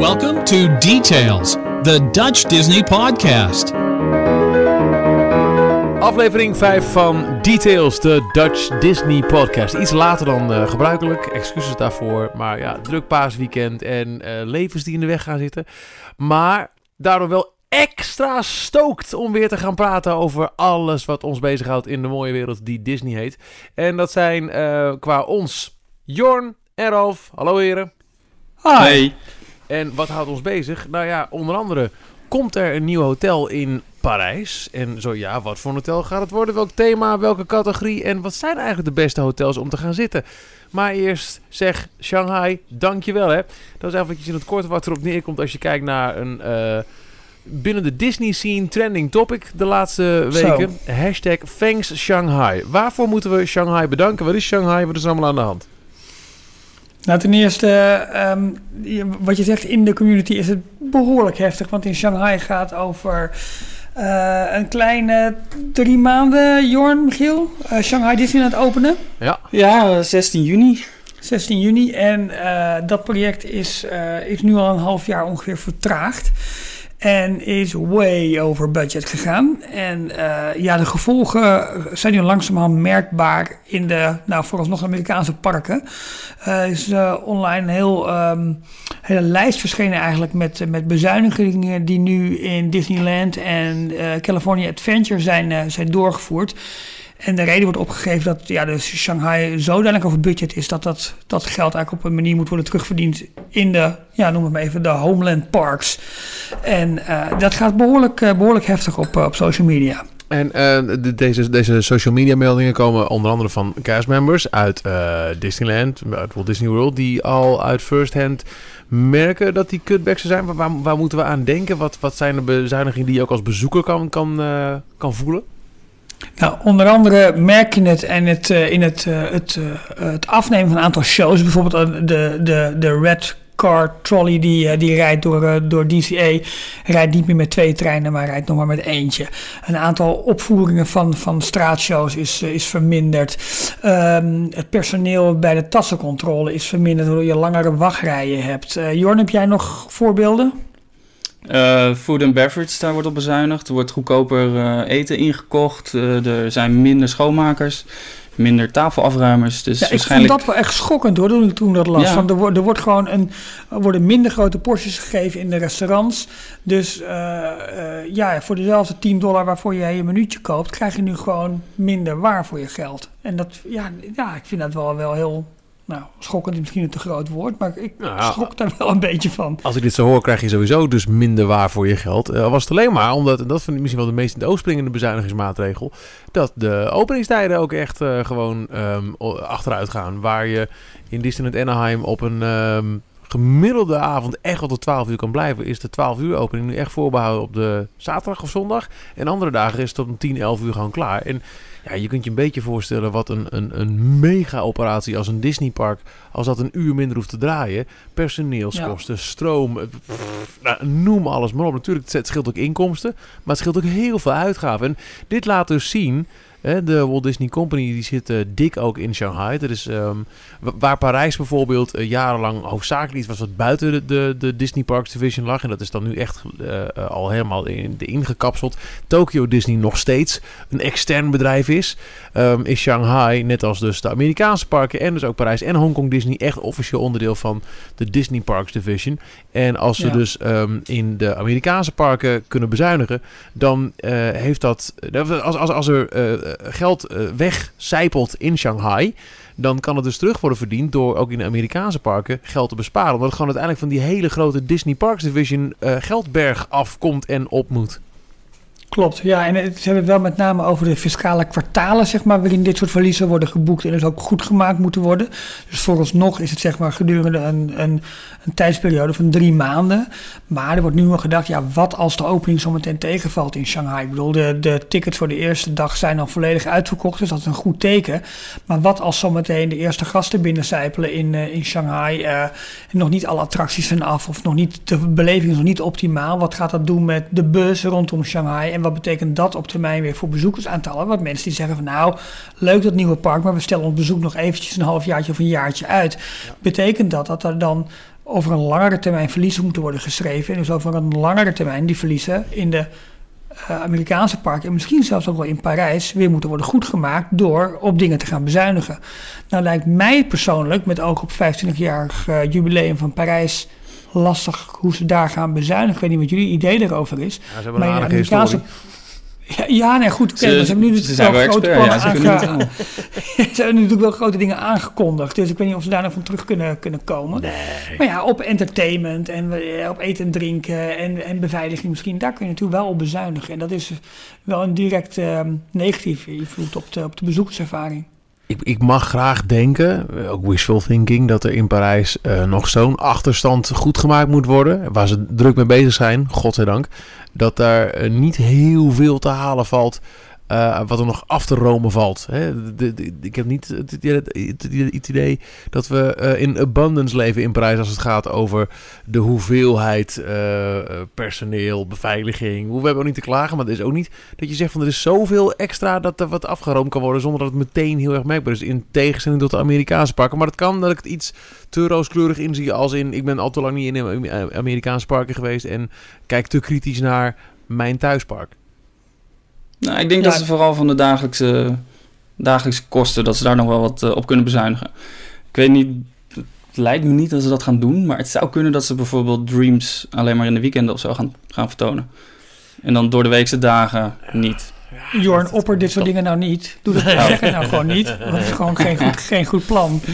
Welcome to Details, the Dutch Disney podcast. Aflevering 5 van Details, de Dutch Disney podcast. Iets later dan uh, gebruikelijk, excuses daarvoor. Maar ja, druk paasweekend en uh, levens die in de weg gaan zitten. Maar daardoor wel extra stookt om weer te gaan praten over alles wat ons bezighoudt in de mooie wereld die Disney heet. En dat zijn uh, qua ons Jorn en Ralf. Hallo heren. Hi. En wat houdt ons bezig? Nou ja, onder andere komt er een nieuw hotel in Parijs. En zo ja, wat voor hotel gaat het worden? Welk thema, welke categorie? En wat zijn eigenlijk de beste hotels om te gaan zitten? Maar eerst zeg Shanghai, dankjewel hè. Dat is eventjes in het kort wat erop neerkomt als je kijkt naar een... Uh, binnen de Disney scene trending topic de laatste weken. Zo. Hashtag thanks Shanghai. Waarvoor moeten we Shanghai bedanken? Wat is Shanghai? Wat is er allemaal aan de hand? Nou, ten eerste, um, wat je zegt in de community is het behoorlijk heftig. Want in Shanghai gaat over uh, een kleine drie maanden, Jorn, Michiel. Uh, Shanghai Disneyland openen. Ja. ja, 16 juni. 16 juni. En uh, dat project is, is nu al een half jaar ongeveer vertraagd. En is way over budget gegaan. En uh, ja, de gevolgen zijn nu langzamerhand merkbaar in de, nou vooralsnog Amerikaanse parken. Er uh, is uh, online een heel, um, hele lijst verschenen eigenlijk met, met bezuinigingen die nu in Disneyland en California Adventure zijn, zijn doorgevoerd. En de reden wordt opgegeven dat ja, de Shanghai zodanig over budget is dat, dat dat geld eigenlijk op een manier moet worden terugverdiend in de, ja, noem het maar even, de homeland parks. En uh, dat gaat behoorlijk, uh, behoorlijk heftig op, uh, op social media. En de, deze, deze social media meldingen komen onder andere van castmembers uit Disneyland, uit Walt Disney World, die al uit first hand merken dat die cutbacks er zijn. Waar, waar moeten we aan denken? Wat, wat zijn de bezuinigingen die je ook als bezoeker kan, kan, kan voelen? Nou, onder andere merk je het en het, uh, in het, uh, het, uh, het afnemen van een aantal shows. Bijvoorbeeld de, de, de Red Car Trolley die, die rijdt door, door DCA. Rijdt niet meer met twee treinen, maar rijdt nog maar met eentje. Een aantal opvoeringen van, van straatshows is, is verminderd. Um, het personeel bij de tassencontrole is verminderd, waardoor je langere wachtrijen hebt. Jorn, heb jij nog voorbeelden? Uh, food and beverage, daar wordt op bezuinigd. Er wordt goedkoper uh, eten ingekocht. Uh, er zijn minder schoonmakers, minder tafelafruimers. Dus ja, waarschijnlijk... Ik vond dat wel echt schokkend hoor, toen ik toen dat las. Ja. Want er, wordt, er wordt gewoon een, er worden minder grote porties gegeven in de restaurants. Dus ja, voor dezelfde 10 dollar waarvoor je je minuutje koopt, krijg je nu gewoon minder waar voor je geld. En dat, ja, ja ik vind dat wel, wel heel nou, schokkend is misschien een te groot woord, maar ik nou, schrok daar wel een beetje van. Als ik dit zo hoor, krijg je sowieso dus minder waar voor je geld. Uh, was het alleen maar omdat, en dat vind ik misschien wel de meest in de oog springende bezuinigingsmaatregel, dat de openingstijden ook echt uh, gewoon um, achteruit gaan. Waar je in Disneyland Anaheim op een um, gemiddelde avond echt wel tot 12 uur kan blijven, is de 12 uur opening nu echt voorbehouden op de zaterdag of zondag. En andere dagen is het tot 10, 11 uur gewoon klaar. En ja, je kunt je een beetje voorstellen wat een, een, een mega-operatie als een Disneypark, als dat een uur minder hoeft te draaien. Personeelskosten, ja. stroom, pff, nou, noem alles maar op. Natuurlijk, het scheelt ook inkomsten, maar het scheelt ook heel veel uitgaven. En dit laat dus zien de Walt Disney Company die zit uh, dik ook in Shanghai. Dat is um, waar Parijs bijvoorbeeld uh, jarenlang hoofdzakelijk iets was wat buiten de, de, Disney Parks Division lag. En dat is dan nu echt uh, al helemaal in, de ingekapseld. Tokyo Disney nog steeds een extern bedrijf is. Um, is Shanghai, net als dus de Amerikaanse parken en dus ook Parijs en Hongkong Disney, echt officieel onderdeel van de Disney Parks Division. En als ze ja. dus um, in de Amerikaanse parken kunnen bezuinigen, dan heeft dat. Als, als, als er geld uh, wegcijpelt in Shanghai, dan kan het dus terug worden verdiend door ook in de Amerikaanse parken geld te besparen. Omdat het gewoon uiteindelijk van die hele grote Disney Parks Division geldberg afkomt en op moet. Klopt, ja. En ze hebben het wel met name over de fiscale kwartalen, zeg maar, waarin dit soort verliezen worden geboekt en dus ook goed gemaakt moeten worden. Dus vooralsnog is het zeg maar gedurende een, een, een tijdsperiode van drie maanden. Maar er wordt nu al gedacht, ja, wat als de opening zometeen tegenvalt in Shanghai? Ik bedoel, de, de tickets voor de eerste dag zijn al volledig uitverkocht, dus dat is een goed teken. Maar wat als zometeen de eerste gasten binnencijpelen in, uh, in Shanghai uh, en nog niet alle attracties zijn af of nog niet, de beleving is nog niet optimaal? Wat gaat dat doen met de bus rondom Shanghai? En wat betekent dat op termijn weer voor bezoekersaantallen? Want mensen die zeggen van nou, leuk dat nieuwe park, maar we stellen ons bezoek nog eventjes een halfjaartje of een jaartje uit. Ja. Betekent dat dat er dan over een langere termijn verliezen moeten worden geschreven. En dus over een langere termijn die verliezen in de uh, Amerikaanse parken en misschien zelfs ook wel in Parijs weer moeten worden goedgemaakt door op dingen te gaan bezuinigen. Nou lijkt mij persoonlijk, met oog op 25-jarig uh, jubileum van Parijs, lastig hoe ze daar gaan bezuinigen. Ik weet niet wat jullie idee erover is. Ja, ze hebben een aardige historie. Ja, ja, nee, goed. Okay, Ze- ze, hebben nu ze natuurlijk zijn wel wel grote expert, ja, ze aange- hebben natuurlijk wel grote dingen aangekondigd. Dus ik weet niet of ze daar nog van terug kunnen, kunnen komen. Maar ja, op entertainment en eh, op eten en drinken en, en beveiliging misschien, daar kun je natuurlijk wel op bezuinigen. En dat is wel een direct eh, negatieve invloed op de, op de bezoekerservaring. Ik, ik mag graag denken, eh, ook wishful thinking, dat er in Parijs eh, nog zo'n achterstand goed gemaakt moet worden. Waar ze druk mee bezig zijn, godzijdank. Dat daar eh, niet heel veel te halen valt. Eh, wat er nog af te romen valt. Hè? Ik heb niet het, idee dat we eh, in abundance leven in Parijs als het gaat over de hoeveelheid eh, personeel, beveiliging. We hebben ook niet te klagen, maar het is ook niet dat je zegt van er is zoveel extra dat er wat afgeroomd kan worden zonder dat het meteen heel erg merkbaar is. In tegenstelling tot de Amerikaanse parken. Maar het kan dat ik het iets te rooskleurig inzie als in ik ben al te lang niet in Amerikaanse parken geweest en kijk te kritisch naar mijn thuispark. Nou, ik denk Ja. dat ze vooral van de dagelijkse, dagelijkse kosten, dat ze daar nog wel wat eh, op kunnen bezuinigen. Ik weet niet, het lijkt me niet dat ze dat gaan doen, maar het zou kunnen dat ze bijvoorbeeld Dreams alleen maar in de weekenden of zo gaan, gaan vertonen. En dan door de weekse dagen niet. Jorn, opper dit soort dingen nou niet. Doe dat nou gewoon niet. Dat is gewoon geen goed, geen goed plan.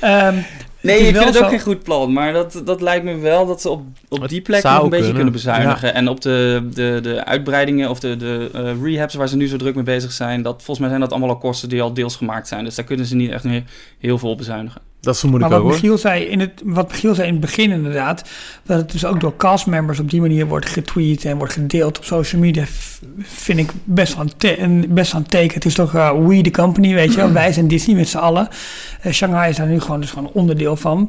Ehm, Nee, ik vind het ook geen goed plan, maar dat, dat lijkt me wel dat ze op, op die plek nog een beetje kunnen, kunnen bezuinigen. En op de, de, de uitbreidingen of de, de eh, rehabs waar ze nu zo druk mee bezig zijn, dat, volgens mij zijn dat allemaal al kosten die al deels gemaakt zijn. Dus daar kunnen ze niet echt meer heel veel op bezuinigen. Dat vermoed maar ik wat ook. Michiel, zei in het, wat Michiel zei in het begin inderdaad, dat het dus ook door castmembers op die manier wordt getweet en wordt gedeeld op social media, vind ik best wel een, te- best een teken. Het is toch eh, we the company, weet je wel. Wij zijn Disney met z'n allen. Eh, Shanghai is daar nu gewoon, dus gewoon onderdeel van.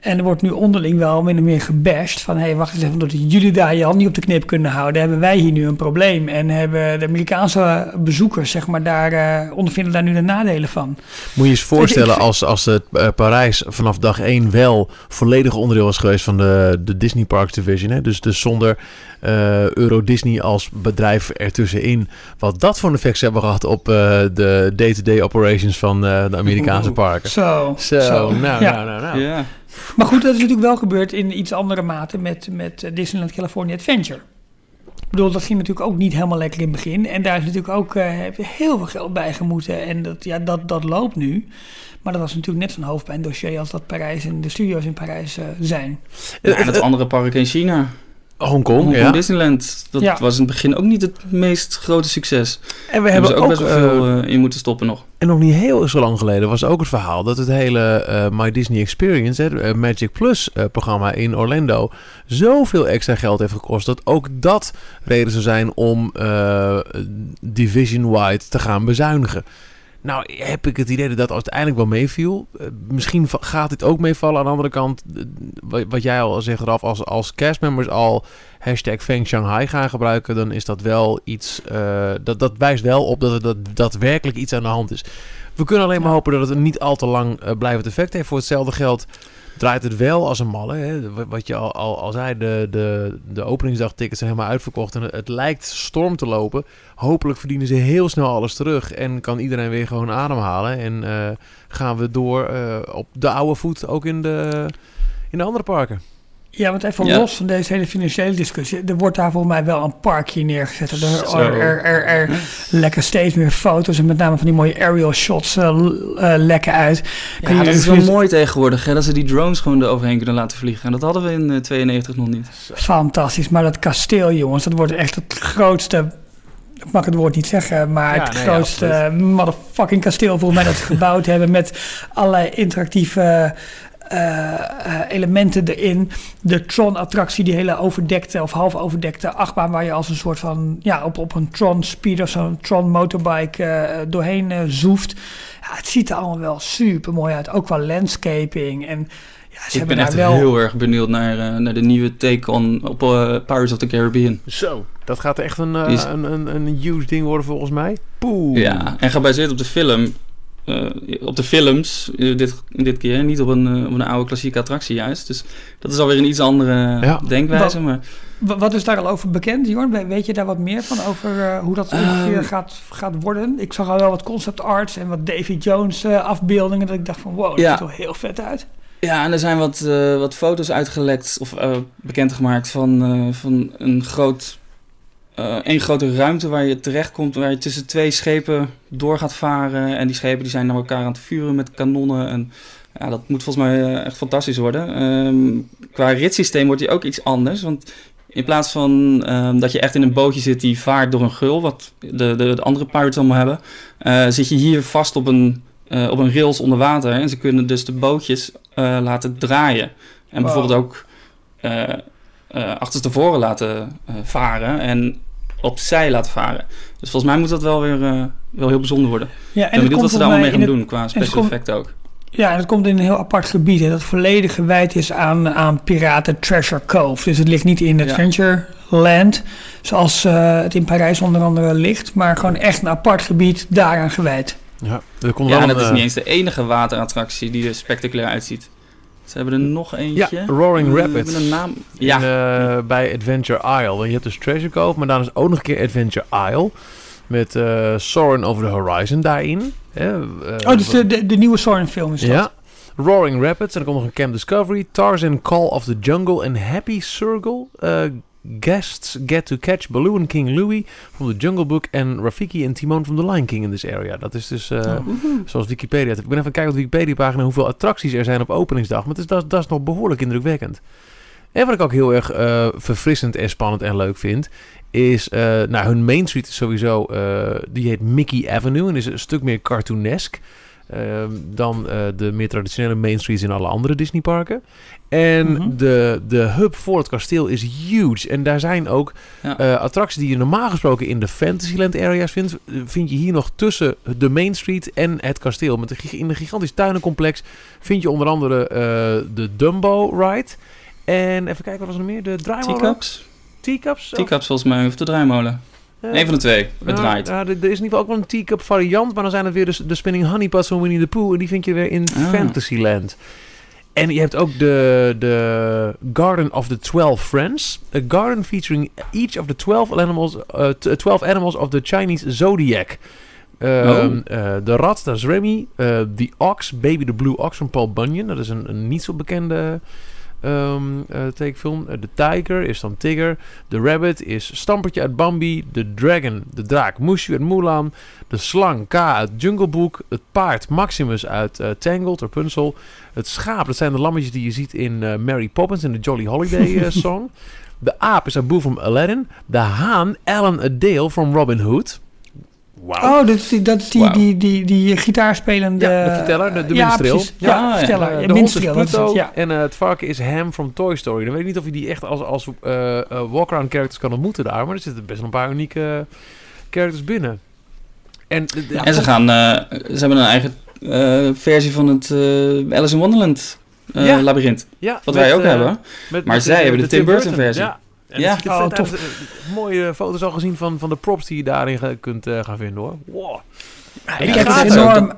En er wordt nu onderling wel min of meer gebashed van... hé, hey, wacht eens even, doordat jullie daar je hand niet op de knip kunnen houden... hebben wij hier nu een probleem. En hebben de Amerikaanse bezoekers, zeg maar, daar eh, ondervinden daar nu de nadelen van. Moet je eens voorstellen Ik- ik- als, als het eh, Parijs vanaf dag 1 wel volledig onderdeel was geweest van de, de Disney Parks Division. Hè? Dus, dus zonder eh, Euro Disney als bedrijf ertussenin. Wat dat voor een effect hebben gehad op eh, de day-to-day operations van eh, de Amerikaanse parken. Zo, Zo, nou, Ja. nou, nou, nou. Ja. Maar goed, dat is natuurlijk wel gebeurd in iets andere mate met, met eh, Disneyland California Adventure. Ik bedoel, dat ging natuurlijk ook niet helemaal lekker in het begin. En daar is natuurlijk ook eh, heb je heel veel geld bij gemoeten. En dat, ja, dat, dat loopt nu. Maar dat was natuurlijk net zo'n hoofdpijndossier als dat Parijs en de studio's in Parijs eh, zijn. Ja, en het andere park in China, Hongkong, Hongkong ja. Disneyland, dat Ja. was in het begin ook niet het meest grote succes. En we Hebben hebben ze ook, ook, best wel eh, veel eh, in moeten stoppen nog. En nog niet heel zo lang geleden was ook het verhaal dat het hele eh, My Disney Experience, hè, eh, Magic Plus eh, programma in Orlando, zoveel extra geld heeft gekost dat ook dat reden zou zijn om eh, division-wide te gaan bezuinigen. Nou heb ik het idee dat dat uiteindelijk wel meeviel. Eh, misschien gaat dit ook meevallen. Aan de andere kant, eh, wat, jij al zegt eraf, als, als castmembers al hashtag Feng Shanghai gaan gebruiken, dan is dat wel iets, eh, dat, dat wijst wel op dat er dat, daadwerkelijk iets aan de hand is. We kunnen alleen maar hopen dat het niet al te lang eh, blijvend effect heeft. Voor hetzelfde geld draait het wel als een malle. Hè? Wat- je al, al, al zei, de, de, de openingsdagtickets zijn helemaal uitverkocht. En het, het lijkt storm te lopen. Hopelijk verdienen ze heel snel alles terug. En kan iedereen weer gewoon ademhalen. En eh, gaan we door eh, op de oude voet ook in de, in de andere parken. Ja, want even Ja. los van deze hele financiële discussie. Er wordt daar volgens mij wel een parkje neergezet. Er, er, er, er, lekken steeds meer foto's en met name van die mooie aerial shots eh, eh, lekken uit. Ja, je dat is wel mooi tegenwoordig, hè, dat ze die drones gewoon eroverheen kunnen laten vliegen. En dat hadden we in eh, 92 nog niet. Fantastisch, maar dat kasteel, jongens, dat wordt echt het grootste. Ik mag het woord niet zeggen, maar Ja, het nee, grootste eh, motherfucking kasteel volgens mij dat ze gebouwd hebben met allerlei interactieve eh, eh, elementen erin. De Tron-attractie, die hele overdekte of half overdekte achtbaan waar je als een soort van ja op, op een Tron speed of zo'n Tron motorbike eh, doorheen eh, zoeft. Ja, het ziet er allemaal wel super mooi uit, ook qua landscaping en ja, ze Ik ben echt wel. heel erg benieuwd naar, eh, naar de nieuwe take on op eh, Pirates of the Caribbean. Zo. Dat gaat echt een, eh, is- een, een, een huge ding worden volgens mij. Poeh. Ja, en gebaseerd op de film eh, op de films eh, dit, dit keer. Niet op een, eh, op een oude klassieke attractie juist. Dus dat is alweer een iets andere Ja. denkwijze. Maar Wa- Wat is daar al over bekend, Jorn? We- Weet je daar wat meer van over hoe dat ongeveer Ehm. gaat, gaat worden? Ik zag al wel wat concept arts en wat Davy Jones eh, afbeeldingen. Dat ik dacht van wow, dat Ja. ziet er heel vet uit. Ja, en er zijn wat, eh, wat foto's uitgelekt of eh, bekendgemaakt van, eh, van een groot, één grote ruimte waar je terechtkomt, waar je tussen twee schepen door gaat varen. En die schepen die zijn naar elkaar aan het vuren met kanonnen. En ja, dat moet volgens mij eh, echt fantastisch worden. Ehm, qua ritssysteem wordt die ook iets anders, want in plaats van ehm, dat je echt in een bootje zit die vaart door een gul, wat de, de, de andere pirates allemaal hebben, eh, zit je hier vast op een, eh, op een rails onder water. En ze kunnen dus de bootjes eh, laten draaien. En Wow. bijvoorbeeld ook eh eh achterstevoren laten eh, varen en opzij laten varen. Dus volgens mij moet dat wel weer eh, wel heel bijzonder worden. Ja, En ik ben benieuwd wat ze daar allemaal mee gaan het, doen qua special effecten ook. Ja, en het komt in een heel apart gebied. Hè, dat volledig gewijd is aan, aan Piraten Treasure Cove. Dus het ligt niet in Ja. Adventureland, zoals eh, het in Parijs onder andere ligt. Maar gewoon echt een apart gebied daaraan gewijd. Ja, er komt Ja, wel en een, dat is eh, niet eens de enige waterattractie die er spectaculair uitziet. Ze hebben er nog eentje. Ja, Roaring Eh, Rapids. Met een naam. in, Ja, eh, bij Adventure Isle. Je hebt dus Treasure Cove, maar dan is ook nog een keer Adventure Isle. Met eh Soarin' Over the Horizon daarin. Eh, Oh, dus de, de, de nieuwe Soren film is dat? Ja. Roaring Rapids. En dan komt nog een Camp Discovery. Tarzan Call of the Jungle. En Happy Circle. Guests get to catch Balloon King Louis from the Jungle Book. En Rafiki en Timon from the Lion King in this area. Dat is dus... eh, Oh. Zoals Wikipedia. Ik ben even kijken op de Wikipedia-pagina hoeveel attracties er zijn op openingsdag. Maar het is, dat, dat is nog behoorlijk indrukwekkend. En wat ik ook heel erg eh, verfrissend en spannend en leuk vind, is, eh, nou, hun Main Street is sowieso, eh, die heet Mickey Avenue en is een stuk meer cartoonesk ehm, dan eh, de meer traditionele Main Streets in alle andere Disneyparken. En Mhm. de, de hub voor het kasteel is huge. En daar zijn ook Ja. eh, attracties die je normaal gesproken in de Fantasyland areas vindt, vind je hier nog tussen de Main Street en het kasteel. Met een, in een gigantisch tuinencomplex vind je onder andere eh, de Dumbo Ride. En even kijken, wat was er nog meer? De draaimolen? Teacups. Teacups? Teacups volgens mij, of de draaimolen. Eh, Eén van de twee. Het ja, draait. er er is in ieder geval ook wel een teacup variant, maar dan zijn het weer de, de Spinning Honey Pots van Winnie the Pooh. En die vind je weer in Ah. Fantasyland. En je hebt ook de, de Garden of the Twelve Friends. A garden featuring each of the 12 animals, eh, t- 12 animals of the Chinese zodiac. Ehm, Oh. eh, de rat, dat is Remy. Eh, The Ox, Baby the Blue Ox van Paul Bunyan. Dat is een, een niet zo bekende tekenfilm. Eh, de Tiger is dan Tigger. De Rabbit is Stampertje uit Bambi. De Dragon, de draak Mushu uit Mulan. De slang K uit Jungle Book. Het paard Maximus uit eh, Tangled, Rapunzel. Het schaap, dat zijn de lammetjes die je ziet in eh, Mary Poppins in de Jolly Holiday eh, song. De aap is Abu from Aladdin. De haan Alan Adale from Robin Hood. Wauw. Oh, dat is die, dat is die, die, die, die gitaarspelende... Ja, de verteller, de, de ja, minstreel. precies. Ja, Ja, ja. verteller. Eh, de minstreel, dat is Pluto het, ja. en eh, het varken is Ham from Toy Story. Dan weet ik niet of je die echt als, als eh, eh, walk-around characters kan ontmoeten daar. Maar er zitten best wel een paar unieke characters binnen. En, de- de- En ze gaan, eh, ze hebben een eigen eh, versie van het eh, Alice in Wonderland eh, Ja. labyrinth. ja, Wat met, wij ook eh, hebben. met- Maar met zij de- hebben de Tim Burton versie. Ja. En Ja. het er Oh, tof. Eh, Mooie foto's al gezien van, van de props die je daarin ge- kunt eh, gaan vinden hoor. Wow. Ik heb het enorm...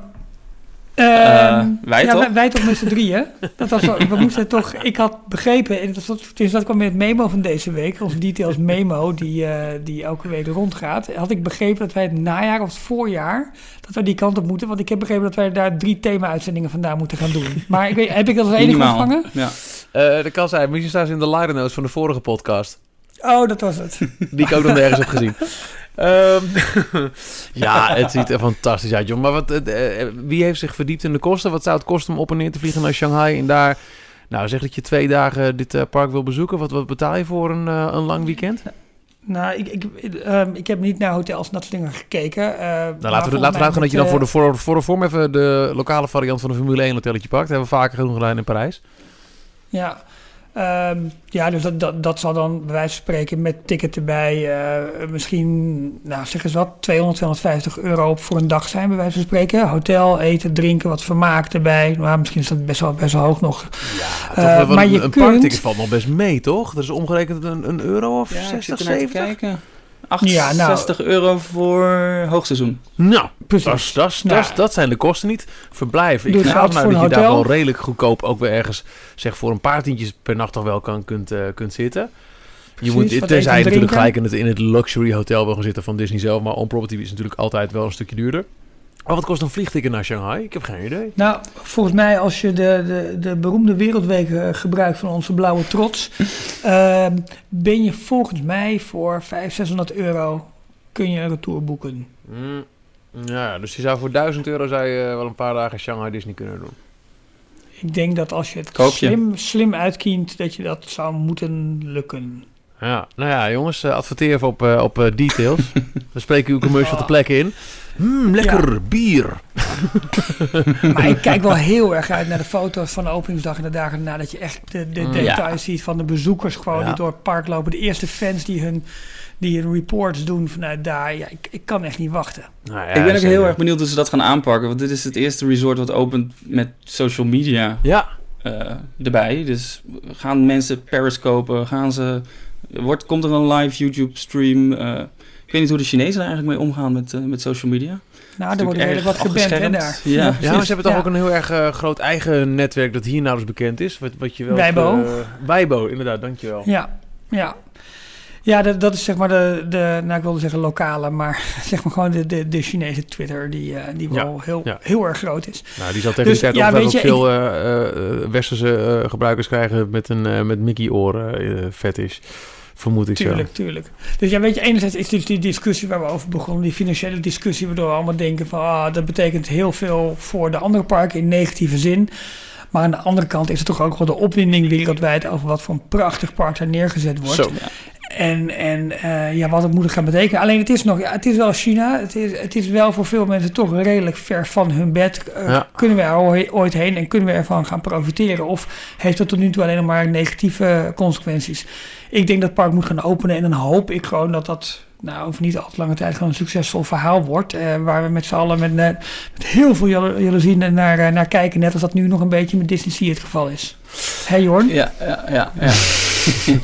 Ehm, wij ja, toch? Wij, wij toch met z'n drieën. Dat was, we moesten toch... Ik had begrepen, en dat, dus dat kwam in het memo van deze week, ons details memo, die, eh, die elke week rondgaat. Had ik begrepen dat wij het najaar of het voorjaar, dat we die kant op moeten. Want ik heb begrepen dat wij daar drie thema-uitzendingen vandaan moeten gaan doen. Maar ik weet, heb ik dat als enige ontvangen? Ja. Eh, dat kan zijn. Misschien staan ze in de liner notes van de vorige podcast. Oh, dat was het. Die ik ook nog nergens heb gezien. Ehm, ja, het ziet er fantastisch uit, John. Maar wat, eh, wie heeft zich verdiept in de kosten? Wat zou het kosten om op en neer te vliegen naar Shanghai en daar... Nou, zeg dat je twee dagen dit eh, park wil bezoeken. Wat, wat betaal je voor een, een lang weekend? Nou, ik, ik, ehm, ik heb niet naar hotels en dat soort dingen gekeken. maar Nou, laten we, laten we uitgaan dat je dan voor de, voor, voor de vorm even de lokale variant van de Formule 1 hotelletje pakt. Dat hebben we vaker genoeg gedaan in Parijs. Ja, Ehm, ja dus dat, dat, dat zal dan bij wijze van spreken met ticket erbij eh, misschien, nou zeg eens wat, 200, 250 euro voor een dag zijn bij wijze van spreken. Hotel, eten, drinken, wat vermaak erbij. Maar misschien is dat best wel, best wel hoog nog. Ja, Eh, maar een, je een kunt- parkticket valt nog best mee, toch? Dat is omgerekend een, een euro of Ja, ik 60, zit ernaar te 70? kijken. 68 euro voor hoogseizoen. Nou, Precies. dat, Ja. zijn de kosten niet. Verblijf. Ik ga maar voor dat een je daar hotel. wel redelijk goedkoop ook weer ergens, zeg voor een paar tientjes per nacht toch wel kan, kunt, eh, kunt zitten. Je Precies, moet, tenzij je natuurlijk gelijk in het, in het luxury hotel wil gaan zitten van Disney zelf. Maar on-property is natuurlijk altijd wel een stukje duurder. Maar wat kost een vliegticket naar Shanghai? Ik heb geen idee. Nou, volgens mij als je de, de, de beroemde wereldweek eh, gebruikt van onze blauwe trots, ehm, ben je volgens mij voor 500, 600 euro kun je een retour boeken. Mm, ja, dus je zou voor 1000 euro zou je wel een paar dagen Shanghai Disney kunnen doen. Ik denk dat als je het je. slim, slim uitkient, dat je dat zou moeten lukken. Ja, nou ja, jongens, eh, adverteer even op, eh, op eh, details. Dan spreek ik uw commercial Oh. ter plekke in. Hmm, lekker bier. Maar ik kijk wel heel erg uit naar de foto's van de openingsdag en de dagen nadat je echt de, de Mm. details ziet van de bezoekers gewoon Ja. die door het park lopen. De eerste fans die hun, die hun reports doen vanuit daar. Ja, ik, ik kan echt niet wachten. Nou ja, ik ben ook heel erg benieuwd hoe ze dat gaan aanpakken. Want dit is het eerste resort wat opent met social media Ja, eh, erbij. Dus gaan mensen periscopen? Gaan ze... Wordt, komt er een live YouTube stream? Eh, ik weet niet hoe de Chinezen er eigenlijk mee omgaan met, eh, met social media. Nou, er wordt redelijk wat geband hè, daar. Ja. Ja, maar ze hebben toch Ja. ook een heel erg eh, groot eigen netwerk dat hier nou dus bekend is. Wat, wat je wel. Weibo. Weibo, inderdaad, dankjewel. Ja, ja. Ja, dat, dat is zeg maar de, de, nou ik wilde zeggen lokale, maar zeg maar gewoon de, de, de Chinese Twitter die, eh, die Ja, wel heel, ja. heel erg groot is. Nou, die zal tegen Dus, die tijd ja, ook je, veel eh, eh, eh, westerse eh, gebruikers krijgen met een eh, met Mickey-oren eh vet is. Vermoed ik Tuurlijk, tuurlijk. Dus ja, weet je, enerzijds is dus die discussie waar we over begonnen, die financiële discussie, waardoor we allemaal denken van, ah, dat betekent heel veel voor de andere parken in negatieve zin. Maar aan de andere kant is het toch ook wel de opwinding wereldwijd over wat voor een prachtig park daar neergezet wordt. Zo. En, en eh, ja, wat het moet gaan betekenen. Alleen het is nog, ja, het is wel China. Het is, het is wel voor veel mensen toch redelijk ver van hun bed. Eh, Ja. Kunnen we er ooit- heen en kunnen we ervan gaan profiteren? Of heeft het tot nu toe alleen nog maar negatieve consequenties? Ik denk dat het park moet gaan openen en dan hoop ik gewoon dat dat, nou, over niet al te lange tijd gewoon een succesvol verhaal wordt. eh, waar we met z'n allen met, eh, met heel veel jalo- jaloezie naar, eh, naar kijken. Net als dat nu nog een beetje met Disney Sea het geval is. Hé hey, Jorn? Ja, ja, ja. Ja.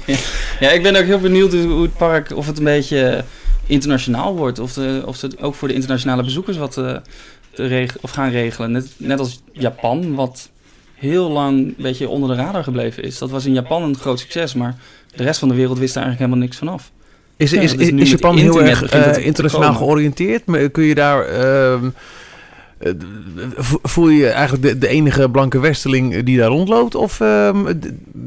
ja, ik ben ook heel benieuwd hoe het park, of het een beetje internationaal wordt. Of, de, of ze ook voor de internationale bezoekers wat of gaan regelen. Net, als Japan, wat heel lang een beetje onder de radar gebleven is. Dat was in Japan een groot succes, maar de rest van de wereld wist er eigenlijk helemaal niks vanaf. Is, is, is Japan heel erg eh, te internationaal georiënteerd? Maar Kun je daar... ehm, eh, vo- voel je je eigenlijk de, de enige blanke westerling die daar rondloopt? Of ehm,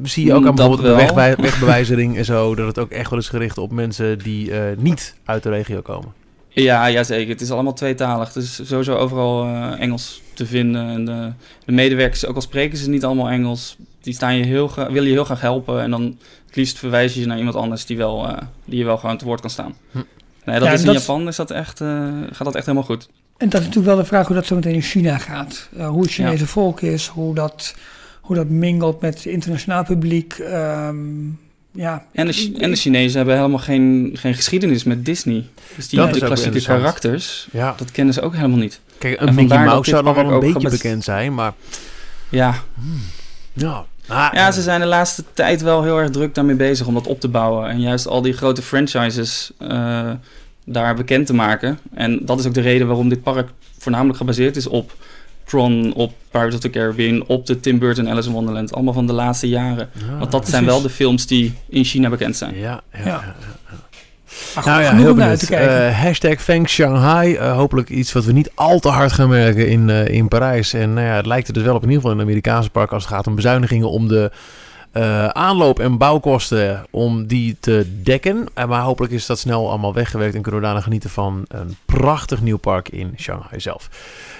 zie je ook aan Dat bijvoorbeeld de wegbewijzering en zo... dat het ook echt wel is gericht op mensen die eh, niet uit de regio komen? Ja, ja, zeker. Het is allemaal tweetalig. Het is sowieso overal eh, Engels te vinden. En de, de medewerkers, ook al spreken ze niet allemaal Engels, die staan je heel willen je heel graag helpen. En dan het liefst verwijs je je naar iemand anders die, wel, eh, die je wel gewoon te woord kan staan. Hm. Nee, dat Ja, is in dat Japan is dat echt, eh, gaat dat echt helemaal goed. En dat is natuurlijk wel de vraag hoe dat zo meteen in China gaat. Eh, hoe het Chinese volk is, hoe dat, hoe dat mingelt met het internationaal publiek. ehm, ja. En de, en de Chinezen hebben helemaal geen, geen geschiedenis met Disney. Dus die Dat de is ook klassieke karakters, Ja. dat kennen ze ook helemaal niet. Kijk, En een Mickey Mouse zou dan wel een beetje bekend zijn, maar... Ja, Ja, Ah, Ja, ze zijn de laatste tijd wel heel erg druk daarmee bezig om dat op te bouwen. En juist al die grote franchises eh, daar bekend te maken. En dat is ook de reden waarom dit park voornamelijk gebaseerd is op Tron, op Pirates of the Caribbean, op de Tim Burton Alice in Wonderland. Allemaal van de laatste jaren. Ja, Want dat zijn wel de films die in China bekend zijn. Ja, ja, Ja. Ja. Maar Nou ja, heel benieuwd. kijken. Eh, hashtag Thanks Shanghai. Eh, hopelijk iets wat we niet al te hard gaan merken in, eh, in Parijs. En nou ja, het lijkt er dus wel op in ieder geval in het Amerikaanse park als het gaat om bezuinigingen om de eh, aanloop- en bouwkosten om die te dekken. Maar hopelijk is dat snel allemaal weggewerkt en kunnen we daarna genieten van een prachtig nieuw park in Shanghai zelf.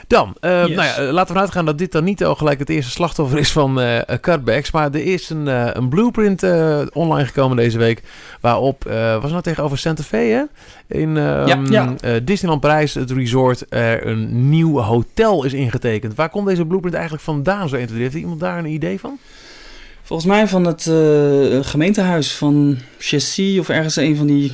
Dan, Yes. nou ja, eh, laten we uitgaan dat dit dan niet al gelijk het eerste slachtoffer is van eh, cutbacks. Maar er is een, een blueprint online gekomen deze week. Waarop, was het nou tegenover Santa Fe, hè? In ehm, Ja. eh, Disneyland Parijs, het resort, er een nieuw hotel is ingetekend. Waar komt deze blueprint eigenlijk vandaan? Zo 1, 2, 3? Heeft iemand daar een idee van? Volgens mij van het eh, gemeentehuis van Chessy of ergens een van die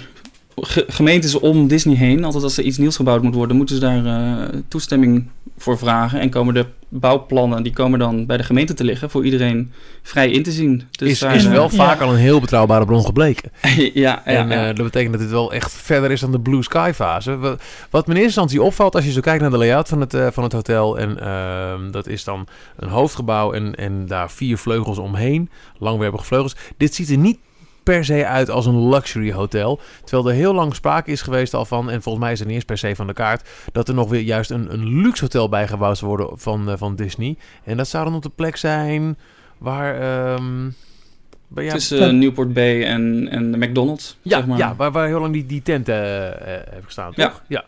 ge- gemeentes om Disney heen. Altijd als er iets nieuws gebouwd moet worden, moeten ze daar eh, toestemming voor vragen. En komen de bouwplannen, die komen dan bij de gemeente te liggen voor iedereen vrij in te zien. Dus is, daar, is eh, wel ja. vaak al een heel betrouwbare bron gebleken. ja, En ja. eh, dat betekent dat dit wel echt verder is dan de Blue Sky fase. Wa- Wat me in eerste instantie opvalt als je zo kijkt naar de layout van het, eh, van het hotel. En ehm, dat is dan een hoofdgebouw en, en daar vier vleugels omheen. Langwerpige vleugels. Dit ziet er niet per se uit als een luxury hotel. Terwijl er heel lang sprake is geweest al van, en volgens mij is het niet eens per se van de kaart, dat er nog weer juist een, een luxe hotel bijgebouwd zou worden van, eh, van Disney. En dat zou dan op de plek zijn waar... ehm, bij- ja, Tussen eh, Newport Bay en, en de McDonald's, ja, zeg maar. ja waar, waar heel lang die, die tent eh, heeft gestaan, toch? Ja. Ja.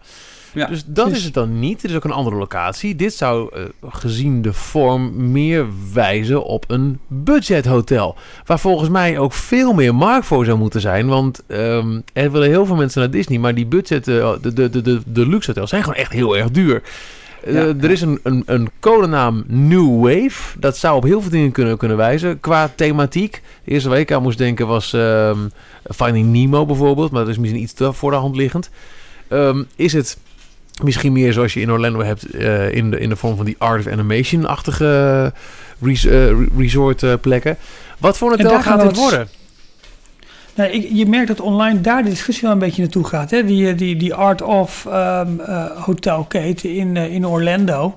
Dus dat Dus- is het dan niet. Er is ook een andere locatie. Dit zou, eh, gezien de vorm, meer wijzen op een budgethotel. Waar volgens mij ook veel meer markt voor zou moeten zijn. Want ehm, er willen heel veel mensen naar Disney. Maar die budget, eh, de, de, de, de, de luxe hotels zijn gewoon echt heel erg duur. Eh, Ja, er is een, een, een codenaam New Wave. Dat zou op heel veel dingen kunnen, kunnen wijzen. Qua thematiek. De eerste week aan moest denken was ehm, Finding Nemo bijvoorbeeld. Maar dat is misschien iets te voor de hand liggend. Ehm, is het misschien meer zoals je in Orlando hebt... eh, in, de, in de vorm van die Art of Animation-achtige res, eh, resort eh, plekken. Wat voor een En hotel gaat dit worden? Nou, ik, je merkt dat online daar de discussie wel een beetje naartoe gaat. Hè? Die, die, die Art of ehm, eh, hotelketen in, in Orlando.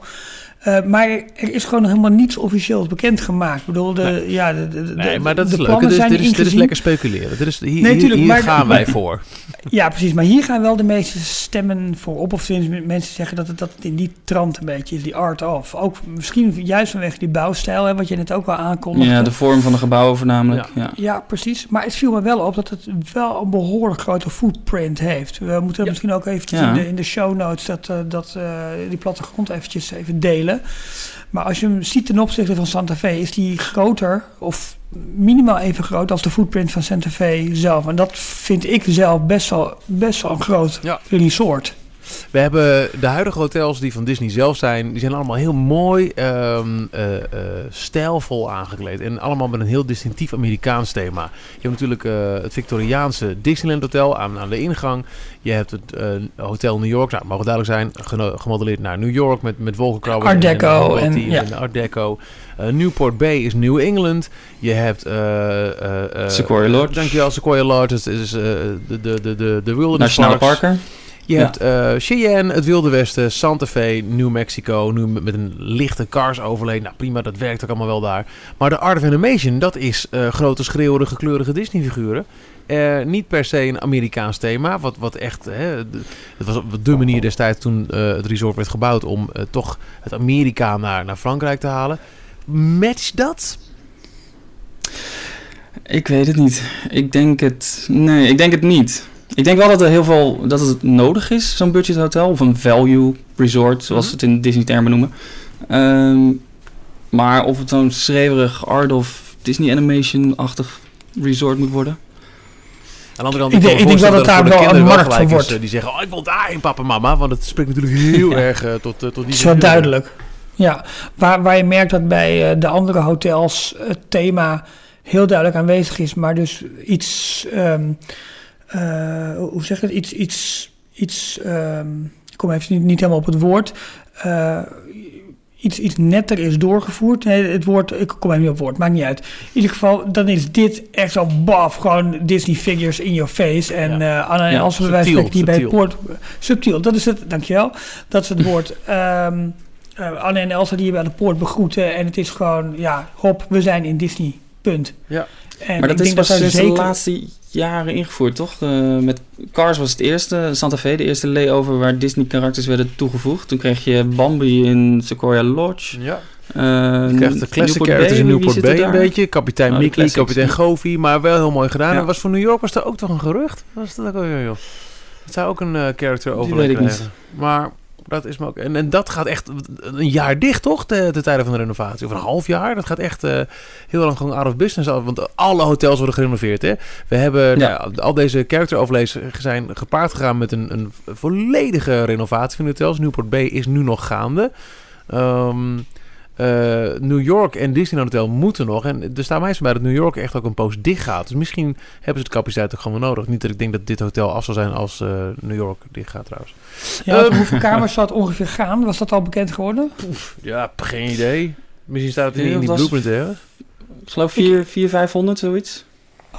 Eh, maar er is gewoon nog helemaal niets officieels bekendgemaakt. Ik bedoel, de, Nee. ja, de, de, de, Nee, maar dat de is leuk. plannen Dit is, zijn dit, is, dit is ingezien. lekker speculeren. Dit is, hier Nee, hier- tuurlijk, hier maar- gaan wij voor. Ja, precies. Maar hier gaan wel de meeste stemmen voor op. Of tenminste, mensen zeggen dat het, dat het in die trant een beetje is, die art of. Ook misschien juist vanwege die bouwstijl, hè, wat je net ook wel aankondigde. Ja, de vorm van de gebouwen voornamelijk. Ja. Ja, precies. Maar het viel me wel op dat het wel een behoorlijk grote footprint heeft. We moeten Ja. misschien ook eventjes Ja. in, de, in de show notes dat, eh, dat, eh, die plattegrond eventjes even delen. Maar als je hem ziet ten opzichte van Santa Fe, is die groter of minimaal even groot als de footprint van Santa Fe zelf. En dat vind ik zelf best wel, best wel een groot Ja. resort. We hebben de huidige hotels die van Disney zelf zijn, die zijn allemaal heel mooi, ehm, eh, eh, stijlvol aangekleed. En allemaal met een heel distinctief Amerikaans thema. Je hebt natuurlijk eh, het Victoriaanse Disneyland Hotel aan, aan de ingang. Je hebt het eh, Hotel New York, nou, het mag duidelijk zijn, gemodelleerd naar New York met, met wolkenkrabbers. Art Deco en, en- en, ja. en Art Deco. Eh, Newport Bay is New England. Je hebt... eh, eh, eh, Sequoia Lodge. Dankjewel, Sequoia Lodge. Dat is eh, de, de, de, de, de Wilderness Nationale. Je Ja. hebt eh Cheyenne, het Wilde Westen, Santa Fe, New Mexico. Nu met, met een lichte cars overlay. Nou prima, dat werkt ook allemaal wel daar. Maar de Art of Animation, dat is eh, grote schreeuwerige kleurige Disney figuren. Eh, niet per se een Amerikaans thema. Wat, wat echt. Hè, het was op de manier destijds toen eh, het resort werd gebouwd. om eh, toch het Amerika naar, naar Frankrijk te halen. Match dat? Ik weet het niet. Ik denk het... Nee, ik denk het niet. Ik denk wel dat er heel veel... Dat het nodig is, zo'n budgethotel. Of een value resort, zoals Mhm. ze het in Disney-termen noemen. Ehm, maar of het zo'n schreeuwerig art of Disney Animation-achtig resort moet worden... Aan de andere kant, Ik ik denk wel dat het daar voor de wel kinderen een markt voor is, wordt. eh, Die zeggen, oh, ik wil daarheen, papa mama. Want het spreekt natuurlijk heel erg eh, tot, eh, tot die figuren. duidelijk. Ja, waar, waar je merkt dat bij de andere hotels het thema heel duidelijk aanwezig is, maar dus iets, ehm, eh, hoe zeg je het, iets, iets, iets ehm, ik kom even niet, niet helemaal op het woord, eh, iets, iets netter is doorgevoerd. Nee, het woord, ik kom even niet op het woord, maakt niet uit. In ieder geval, dan is dit echt zo baf, gewoon Disney figures in your face. En Ja. eh Anna en Ja, Elsa bij die bij poort... Subtiel, dat is het, dankjewel. Dat is het woord. Ehm eh, Anne en Elsa die je bij de poort begroeten. En het is gewoon, ja, hop, we zijn in Disney. Punt. Ja. En Maar dat ik is denk pas sinds zeker... de laatste jaren ingevoerd, toch? Eh, met Cars was het eerste, Santa Fe, de eerste layover waar Disney-karakters werden toegevoegd. Toen kreeg je Bambi in Sequoia Lodge. Ja. Uh, Je krijgt de classic characters in Newport Bay een beetje. Kapitein Oh, Mickey, kapitein. Goofy. Maar wel heel mooi gedaan. Ja. En was voor New York was er ook toch een gerucht? Was dat ook al, joh, joh. Dat zou ook een eh, character krijgen. Maar dat is me ook... En, en dat gaat echt een jaar dicht, toch? De, de tijden van de renovatie. Of een half jaar. Dat gaat echt eh, heel lang gewoon out of business. af, Want alle hotels worden gerenoveerd, hè? We hebben... Ja. nou al deze character overlays zijn gepaard gegaan met een, een volledige renovatie van de hotels. Newport Bay is nu nog gaande. Ehm, eh, New York en Disneyland Hotel moeten nog. En er staat mij zo bij dat New York echt ook een poos dicht gaat. Dus misschien hebben ze de capaciteit ook gewoon wel nodig. Niet dat ik denk dat dit hotel af zal zijn als eh, New York dicht gaat trouwens. Ja, Ehm. hoeveel kamers zou het ongeveer gaan? Was dat al bekend geworden? Ja, geen idee. Misschien staat het in, die blueprint ergens. Ik geloof 4, 4 500, zoiets.